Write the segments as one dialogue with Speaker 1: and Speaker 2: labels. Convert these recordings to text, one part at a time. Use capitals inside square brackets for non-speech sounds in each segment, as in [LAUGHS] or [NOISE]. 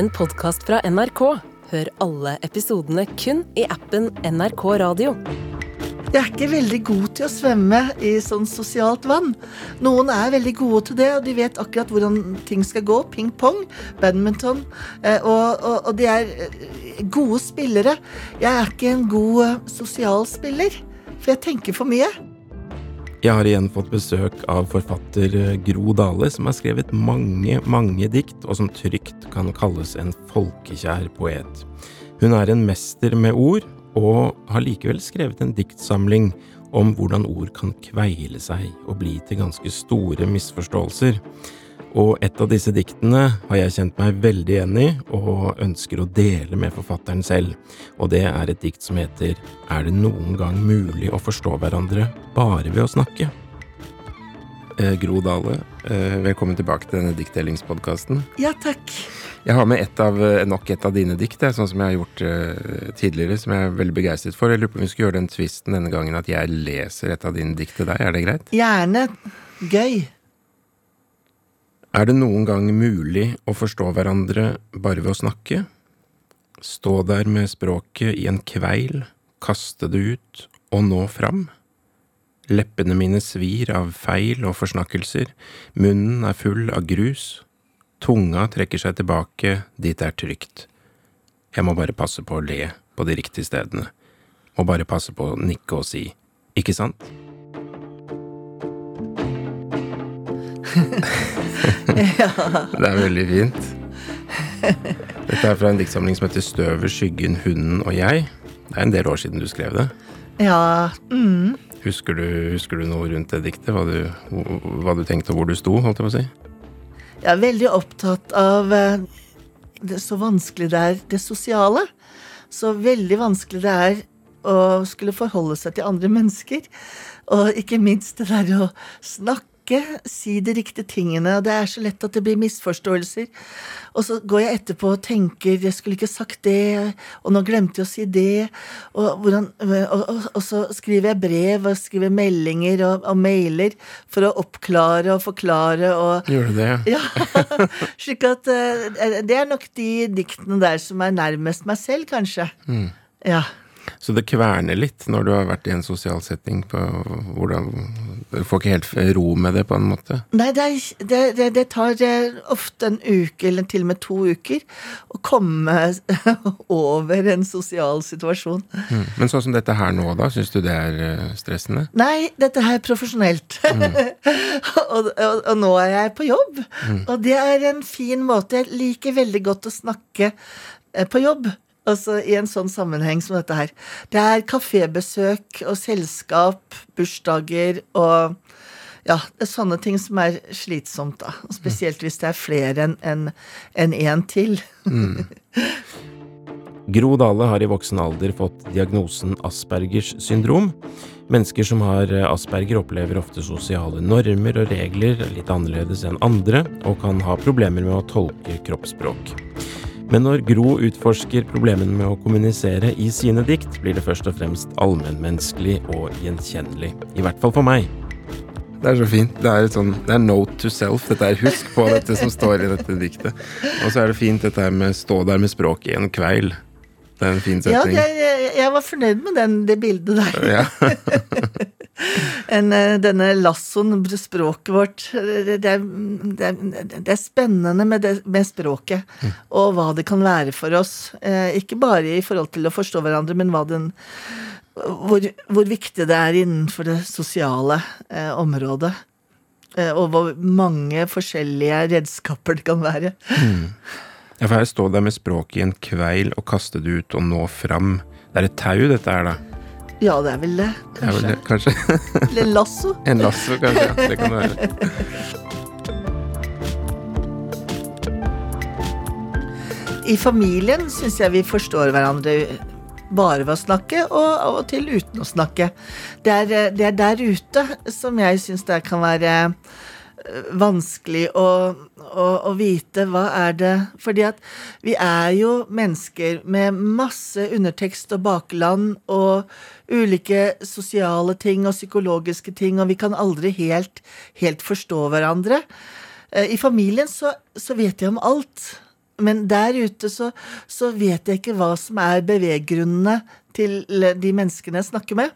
Speaker 1: en podkast fra NRK. Hør alle episodene kun i appen NRK Radio.
Speaker 2: Jeg er ikke veldig god til å svømme i sånn sosialt vann. Noen er veldig gode til det, og de vet akkurat hvordan ting skal gå. Ping-pong, badminton. eh, Og, og, og de er eh, gode spillere. Jeg er ikke en god eh, sosial spiller, for jeg tenker for mye.
Speaker 3: Jeg har igjen fått besøk av forfatter eh, Gro Dale, som har skrevet mange, mange dikt, og som trygt kan kalles en folkekjær poet. Hun er en mester med ord, og har likevel skrevet en diktsamling om hvordan ord kan kveile seg og bli til ganske store misforståelser. Og et av disse diktene har jeg kjent meg veldig igjen i, og ønsker å dele med forfatteren selv, og det er et dikt som heter Er det noen gang mulig å forstå hverandre bare ved å snakke? Eh, Gro Dale, eh, velkommen tilbake til denne diktdelingspodkasten.
Speaker 2: Ja, takk.
Speaker 3: Jeg har med et av, eh, nok et av dine dikt, sånn som jeg har gjort eh, tidligere, som jeg er veldig begeistret for. Jeg lurer på om vi skal gjøre den tvisten denne gangen at jeg leser et av dine dikt til deg, er det greit?
Speaker 2: Gjerne. Gøy.
Speaker 3: Er det noen gang mulig å forstå hverandre bare ved å snakke? Stå der med språket i en kveil, kaste det ut og nå fram? Leppene mine svir av feil og forsnakkelser, munnen er full av grus, tunga trekker seg tilbake dit det er trygt. Jeg må bare passe på å le på de riktige stedene, må bare passe på å nikke og si ikke sant? [LAUGHS] [LAUGHS] Det er veldig fint. Dette er fra en diktsamling som heter Støvet, skyggen, hunden og jeg. Det er en del år siden du skrev det.
Speaker 2: Ja. Mm.
Speaker 3: Husker du, husker du noe rundt det diktet? Hva du, hva du tenkte og hvor du sto, holdt jeg på å si?
Speaker 2: Jeg er veldig opptatt av eh, det så vanskelig det er det sosiale. Så veldig vanskelig det er å skulle forholde seg til andre mennesker. Og ikke minst det der å snakke, si de riktige tingene. Og det er så lett at det blir misforståelser. Og så går jeg etterpå og tenker jeg skulle ikke sagt det, og nå glemte jeg å si det. Og, hvordan, og, og, og så skriver jeg brev og skriver meldinger og, mailer for å oppklare og forklare og
Speaker 3: Gjør du det?
Speaker 2: ja, [LAUGHS] slik at eh, Det er nok de diktene der som er nærmest meg selv, kanskje. Ja.
Speaker 3: Så det kverner litt når du har vært i en sosial setting på hvordan får ikke helt ro med det, på en måte?
Speaker 2: Nei, det, er, det, det, tar eh, ofte en uke, eller til og med to uker, å komme [LAUGHS] over en sosial situasjon.
Speaker 3: Mm. Men sånn som dette her nå, da? Syns du det er eh, stressende?
Speaker 2: Nei, dette her er profesjonelt. [LAUGHS] og, og, og nå er jeg på jobb. Og det er en fin måte. Jeg liker veldig godt å snakke eh, på jobb. Altså i en sånn sammenheng som dette her. Det er kafébesøk og selskap, bursdager og ja, det er sånne ting som er slitsomt, da. Og Spesielt hvis det er flere enn en, en, en til.
Speaker 3: Gro Dale har i voksen alder fått diagnosen Aspergers syndrom. Mennesker som har asperger opplever ofte sosiale normer og regler litt annerledes enn andre, og kan ha problemer med å tolke kroppsspråk. Men når Gro utforsker problemene med å kommunisere i sine dikt, blir det først og fremst allmennmenneskelig og gjenkjennelig. I hvert fall for meg. Det er så fint. Det er, et sånn, det er note to self. Dette er Husk på dette som står i dette diktet. Og så er det fint dette her med stå der med språket i en kveil. Det er en fin
Speaker 2: Ja,
Speaker 3: setning.
Speaker 2: jeg, jeg, jeg var fornøyd med den, det bildet der.
Speaker 3: Ja. [LAUGHS] [LAUGHS]
Speaker 2: En, eh, denne lassoen, språket vårt det, det, er, det, er, det er spennende med, det, med språket, og hva det kan være for oss. Eh, ikke bare i forhold til å forstå hverandre, men hva den hvor, hvor viktig det er innenfor det sosiale eh, området. Eh, og hvor mange forskjellige redskaper det kan være.
Speaker 3: Ja, for her står det med språket i en kveil og kaste det ut og nå fram. Det er et tau, dette her, da.
Speaker 2: Ja, det er vel det. Kanskje.
Speaker 3: kanskje. [LAUGHS]
Speaker 2: Eller lasso.
Speaker 3: En lasso, kanskje. Ja, det kan det være.
Speaker 2: I familien syns jeg vi forstår hverandre bare ved å snakke, og av og til uten å snakke. Det er, eh, det er der ute som jeg syns det kan være vanskelig å, å, å vite hva er det Fordi at vi er jo mennesker med masse undertekst og bakland og ulike sosiale ting og psykologiske ting, og vi kan aldri helt, helt forstå hverandre. Eh, I familien så, så vet jeg om alt. men der ute så, så vet jeg ikke hva som er beveggrunnene til de menneskene jeg snakker med.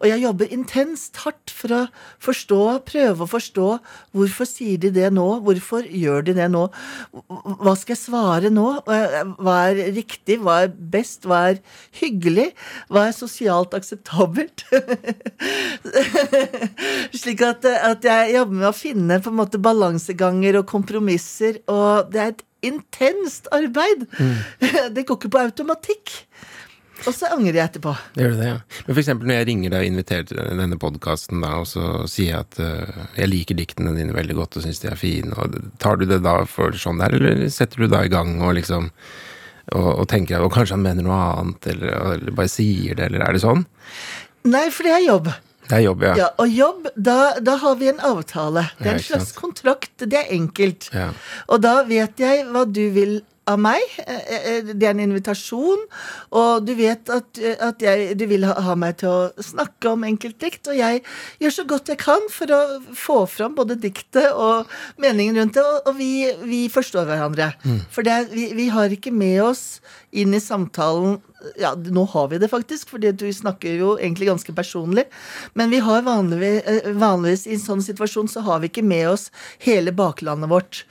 Speaker 2: Og jeg jobber intenst hardt for å forstå, prøve å forstå hvorfor sier de det nå, hvorfor gjør de det nå, hva skal jeg svare nå, hva er riktig, hva er best, hva er hyggelig, hva er sosialt akseptabelt? [LAUGHS] Slik at, at, jeg jobber med å finne på en måte balanseganger og kompromisser, og det er et intenst arbeid. Mm. [LAUGHS] Det går ikke på automatikk. Og så angrer jeg etterpå.
Speaker 3: Gjør du det, ja. Men for eksempel når jeg ringer deg og inviterer til denne podkasten, og så sier jeg at uh, jeg liker diktene dine veldig godt og syns de er fine, og tar du det da for sånn der, eller setter du da i gang og liksom og, og tenker og kanskje han mener noe annet, eller, eller bare sier det, eller er det sånn?
Speaker 2: Nei, for det er jobb.
Speaker 3: Det er jobb, ja.
Speaker 2: ja og jobb, da, da, har vi en avtale. Det er en slags kontrakt. Det er enkelt. Ja. Og da vet jeg hva du vil av meg. Eh, eh, det er en invitasjon, og du vet at, at jeg, du vil ha, meg til å snakke om enkeltdikt. Og jeg gjør så godt jeg kan for å få fram både diktet og meningen rundt det. Og, og vi, vi, forstår hverandre. Mm. For det, vi, vi, har ikke med oss inn i samtalen ja, nå har vi det faktisk, fordi du snakker jo egentlig ganske personlig. Men vi har vanligvis, eh, vanligvis i en sånn situasjon så har vi ikke med oss hele baklandet vårt.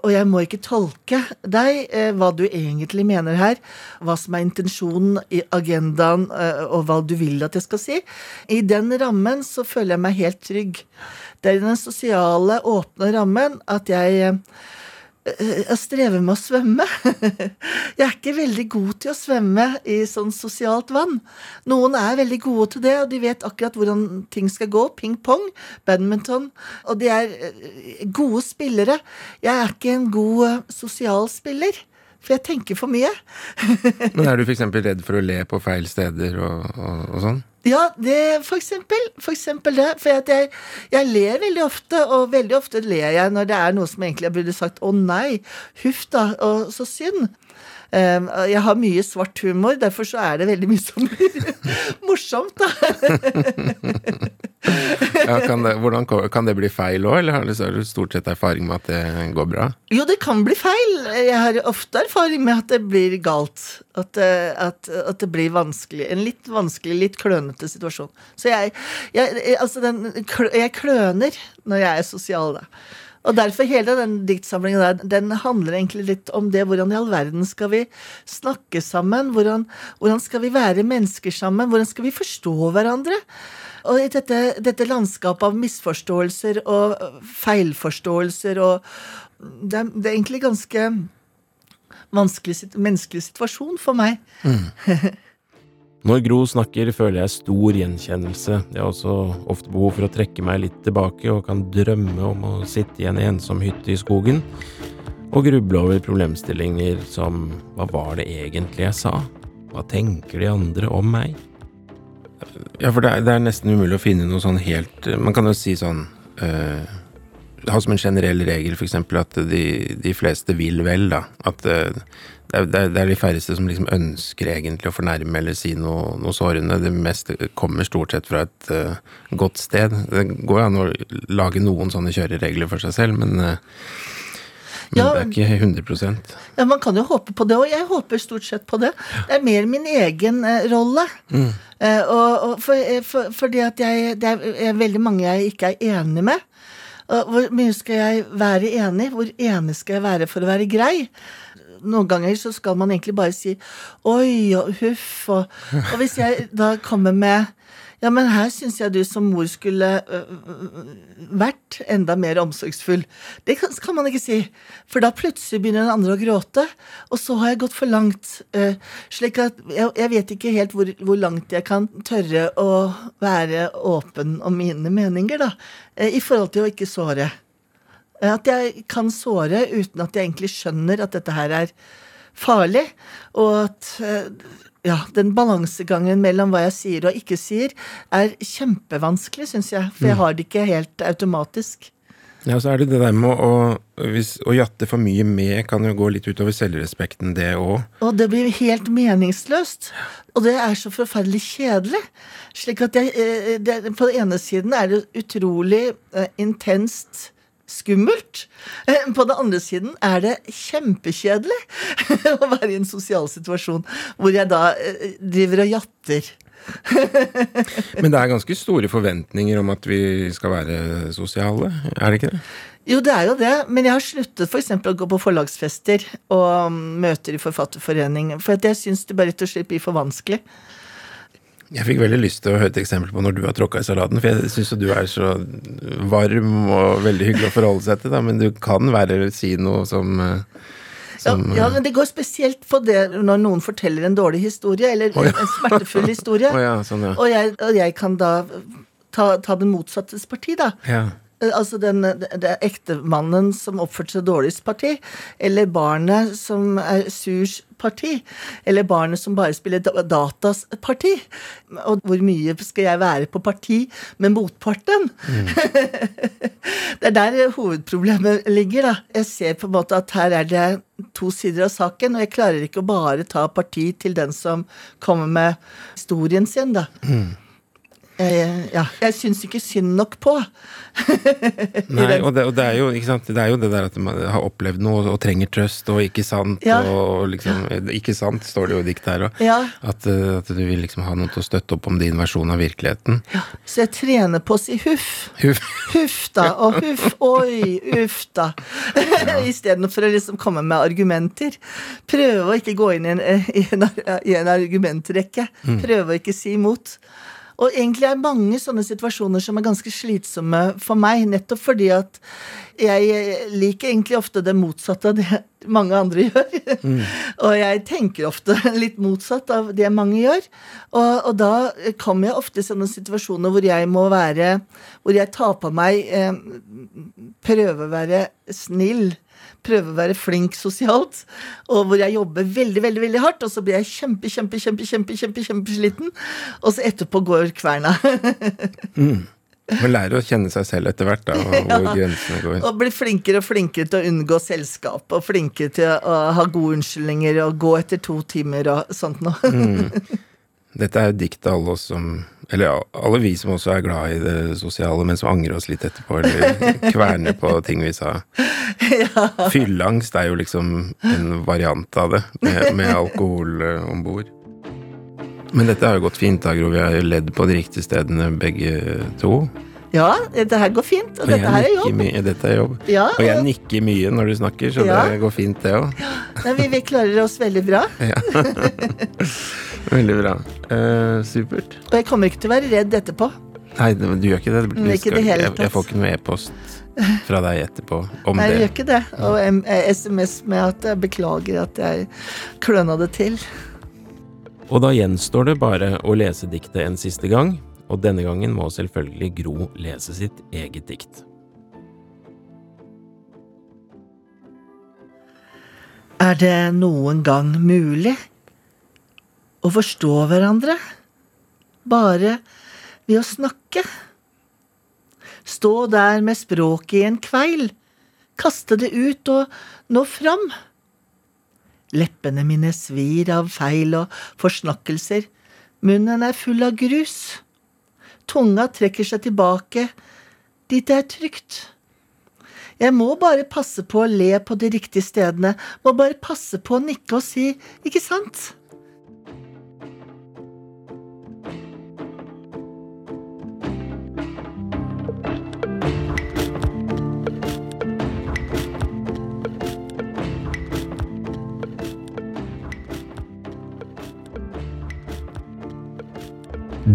Speaker 2: Og jeg må ikke tolke deg eh, hva du egentlig mener her, hva som er intensjonen i agendaen, eh, og hva du vil at jeg skal si. I den rammen så føler jeg meg helt trygg. Det er i den sosiale, åpne rammen at jeg eh, jeg strever med å svømme. [LAUGHS] Jeg er ikke veldig god til å svømme i sånn sosialt vann. Noen er veldig gode til det, og de vet akkurat hvordan ting skal gå. Ping-pong, badminton. Og de er eh, gode spillere. Jeg er ikke en god eh, sosial spiller. For jeg tenker for mye. [LAUGHS]
Speaker 3: Men er du f.eks. redd for å le på feil steder og, og, og sånn?
Speaker 2: Ja, det for eksempel. For eksempel det. For jeg, jeg, ler veldig ofte, og veldig ofte ler jeg når det er noe som egentlig burde sagt 'å nei', huff da, og så synd'. Um, jeg har mye svart humor, derfor så er det veldig mye som blir [LAUGHS] morsomt, da. [LAUGHS]
Speaker 3: ja, kan, det, hvordan, kan det bli feil òg, eller har du stort sett erfaring med at det går bra?
Speaker 2: Jo, det kan bli feil. Jeg har ofte erfaring med at det blir galt. At, eh, at, at det blir vanskelig. En litt vanskelig, litt klønete situasjon. Så jeg, jeg, altså den, jeg kløner når jeg er sosial, da. Og derfor hele den diktsamlingen der, den handler egentlig litt om det. Hvordan i all verden skal vi snakke sammen? Hvordan, hvordan skal vi være mennesker sammen? Hvordan skal vi forstå hverandre? Og i dette, dette landskapet av misforståelser og feilforståelser og det er, det er egentlig ganske vanskelig menneskelig situasjon for meg. Mm.
Speaker 3: Når Gro snakker, føler jeg stor gjenkjennelse. Jeg har også ofte behov for å trekke meg litt tilbake, og kan drømme om å sitte i en ensom hytte i skogen og gruble over problemstillinger som hva var det egentlig jeg sa? Hva tenker de andre om meg? Ja, for det er, det er nesten umulig å finne noe sånn helt Man kan jo si sånn uh, Ha som en generell regel, eksempel, at de, de fleste vil vel, da. At uh, det er, det er, de færreste som liksom ønsker egentlig å fornærme eller si noe, noe sårende. Det meste kommer stort sett fra et uh, godt sted. Det går jo an å lage noen sånne kjøreregler for seg selv, men, men ja, det er ikke 100%
Speaker 2: Ja, Man kan jo håpe på det, og jeg håper stort sett på det. Det er mer min egen uh, rolle. Mm. og, og for, for, fordi at jeg, det er veldig mange jeg ikke er enig med. Hvor mye skal jeg være enig? Hvor enig skal jeg være for å være grei? noen ganger så skal man egentlig bare si oi og huff, og, og hvis jeg da kommer med ja, men her syns jeg du som mor skulle vært enda mer omsorgsfull. Det kan, kan, man ikke si, for da plutselig begynner den andre å gråte, og så har jeg gått for langt. Slik at jeg, jeg, vet ikke helt hvor, hvor, langt jeg kan tørre å være åpen om mine meninger, da, i forhold til å ikke såre. At jeg kan såre uten at jeg egentlig skjønner at dette her er farlig. Og at ja, den balansegangen mellom hva jeg sier og ikke sier, er kjempevanskelig, syns jeg. For jeg mm. har det ikke helt automatisk.
Speaker 3: Ja, og så er det det der med å, hvis, å jatte for mye med kan jo gå litt utover selvrespekten, det òg.
Speaker 2: Og det blir helt meningsløst. Og det er så forferdelig kjedelig. Slik at jeg, eh, det, På den ene siden er det utrolig uh, intenst skummelt. Eh, På den andre siden er det kjempekjedelig [LAUGHS] å være i en sosial situasjon hvor jeg da eh, driver og jatter. [LAUGHS]
Speaker 3: Men det er ganske store forventninger om at vi skal være sosiale, er det ikke det?
Speaker 2: Jo, det er jo det, men jeg har sluttet f.eks. å gå på forlagsfester og mm, møter i Forfatterforeningen, for jeg syns det bare rett og slett blir for vanskelig.
Speaker 3: Jeg fikk veldig lyst til å høre et eksempel på når du har tråkka i salaten, for jeg syns jo du er så varm og veldig hyggelig å forholde seg til, da, men du kan være si noe som som
Speaker 2: Ja, ja, men det går spesielt på det når noen forteller en dårlig historie, eller
Speaker 3: oh, ja.
Speaker 2: en smertefull [LAUGHS] historie.
Speaker 3: Oh, ja, sånn, ja.
Speaker 2: og, jeg, og jeg kan da ta, ta den motsattes parti, da. Eh, Altså den, det, er ektemannen som oppførte seg dårligst parti, eller barnet som er surs parti, eller barnet som bare spiller datas parti. Og hvor mye skal jeg være på parti med motparten? [LAUGHS] det er der hovedproblemet ligger, da. Jeg ser på en måte at her er det to sider av saken, og jeg klarer ikke å bare ta parti til den som kommer med historien sin, da. Jeg, ja, jeg syns ikke synd nok på. [LAUGHS]
Speaker 3: Nei, og det, og det er jo det er jo det der at man har opplevd noe og trenger trøst og ikke sant,
Speaker 2: Ja.
Speaker 3: og liksom Ikke sant, står det jo i diktet her òg.
Speaker 2: Ja.
Speaker 3: At, eh, at du vil liksom ha noe til å støtte opp om din versjon av virkeligheten.
Speaker 2: Så jeg trener på å si huff.
Speaker 3: Huff. [LAUGHS]
Speaker 2: Huff da, og huff, oi, uff da. [LAUGHS] Istedenfor å liksom komme med argumenter. Prøve å ikke gå inn i en, i en, i en argumentrekke. Prøve å ikke si imot. Og egentlig er mange sånne situasjoner som er ganske slitsomme for meg, nettopp fordi at jeg liker egentlig ofte det motsatte av det mange andre [LAUGHS] gjør. og jeg tenker ofte [LAUGHS] litt motsatt av det mange gjør. Og, og da kommer jeg ofte i sånne situasjoner hvor jeg må være Hvor jeg tar på meg eh, Prøve å være snill. Prøve å være flink sosialt. Og hvor jeg jobber veldig veldig, veldig hardt, og så blir jeg kjempe, kjempe, kjempe, kjempe, kjempe, kjempesliten. Og så etterpå går kverna. [LAUGHS]
Speaker 3: Man lærer å kjenne seg selv etter hvert, da, og [LAUGHS] hvor grensene går.
Speaker 2: Og blir flinkere og flinkere til å unngå selskap, og flinkere til å ha gode unnskyldninger og gå etter to timer og sånt noe. [LAUGHS]
Speaker 3: Dette er jo dikt av alle oss som Eller alle vi som også er glad i det sosiale, men som angrer oss litt etterpå, eller [LAUGHS] kverner på ting vi sa. Fylleangst er jo liksom en variant av det, med, med alkohol eh, om bord. Men dette har jo gått fint, da, Gro. Vi har jo ledd på de riktige stedene, begge to.
Speaker 2: Ja, dette her går fint, og
Speaker 3: Og jeg
Speaker 2: dette her er jobb.
Speaker 3: mye- Dette er jobb.
Speaker 2: Ja,
Speaker 3: Og jeg nikker mye når du snakker, så
Speaker 2: Ja.
Speaker 3: det går fint, det òg.
Speaker 2: Ja, vi, vi klarer oss veldig bra. [LAUGHS] [LAUGHS]
Speaker 3: Veldig bra. Uh, supert.
Speaker 2: Og jeg kommer ikke til å være redd etterpå.
Speaker 3: Nei, du gjør ikke det.
Speaker 2: Nei, ikke i det
Speaker 3: jeg, jeg får ikke noe e-post fra deg etterpå om
Speaker 2: Nei, jeg
Speaker 3: det.
Speaker 2: gjør ikke det. Og eh, SMS med at jeg beklager at jeg kløna det til.
Speaker 3: Og da gjenstår det bare å lese diktet en siste gang, og denne gangen må selvfølgelig Gro lese sitt eget dikt.
Speaker 2: Er det noen gang mulig å forstå hverandre bare ved å snakke? Stå der med språket i en kveil, kaste det ut og nå fram. Leppene mine svir av feil og forsnakkelser, munnen er full av grus. Tunga trekker seg tilbake, dit det er trygt. Jeg må bare passe på å le på de riktige stedene, må bare passe på å nikke og si ikke sant?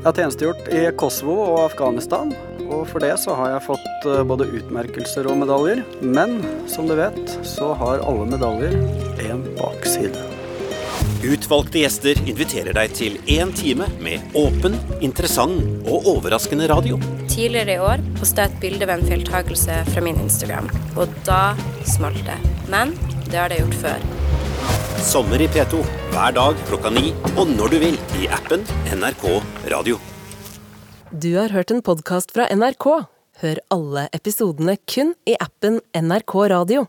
Speaker 4: Jeg har tjenestegjort i Kosovo og Afghanistan, og for det så har jeg fått eh, både utmerkelser og medaljer. Men som du vet, så har alle medaljer en bakside.
Speaker 5: Utvalgte gjester inviterer deg til én time med åpen, interessant og overraskende radio.
Speaker 6: Tidligere i år postet jeg et bilde ved en feiltakelse fra min Instagram, og da smalt det. Men det har det gjort før.
Speaker 5: Sommer i P2 hver dag klokka ni og når du vil i appen NRK Radio.
Speaker 1: Du har hørt en podkast fra NRK. Hør alle episodene kun i appen NRK Radio.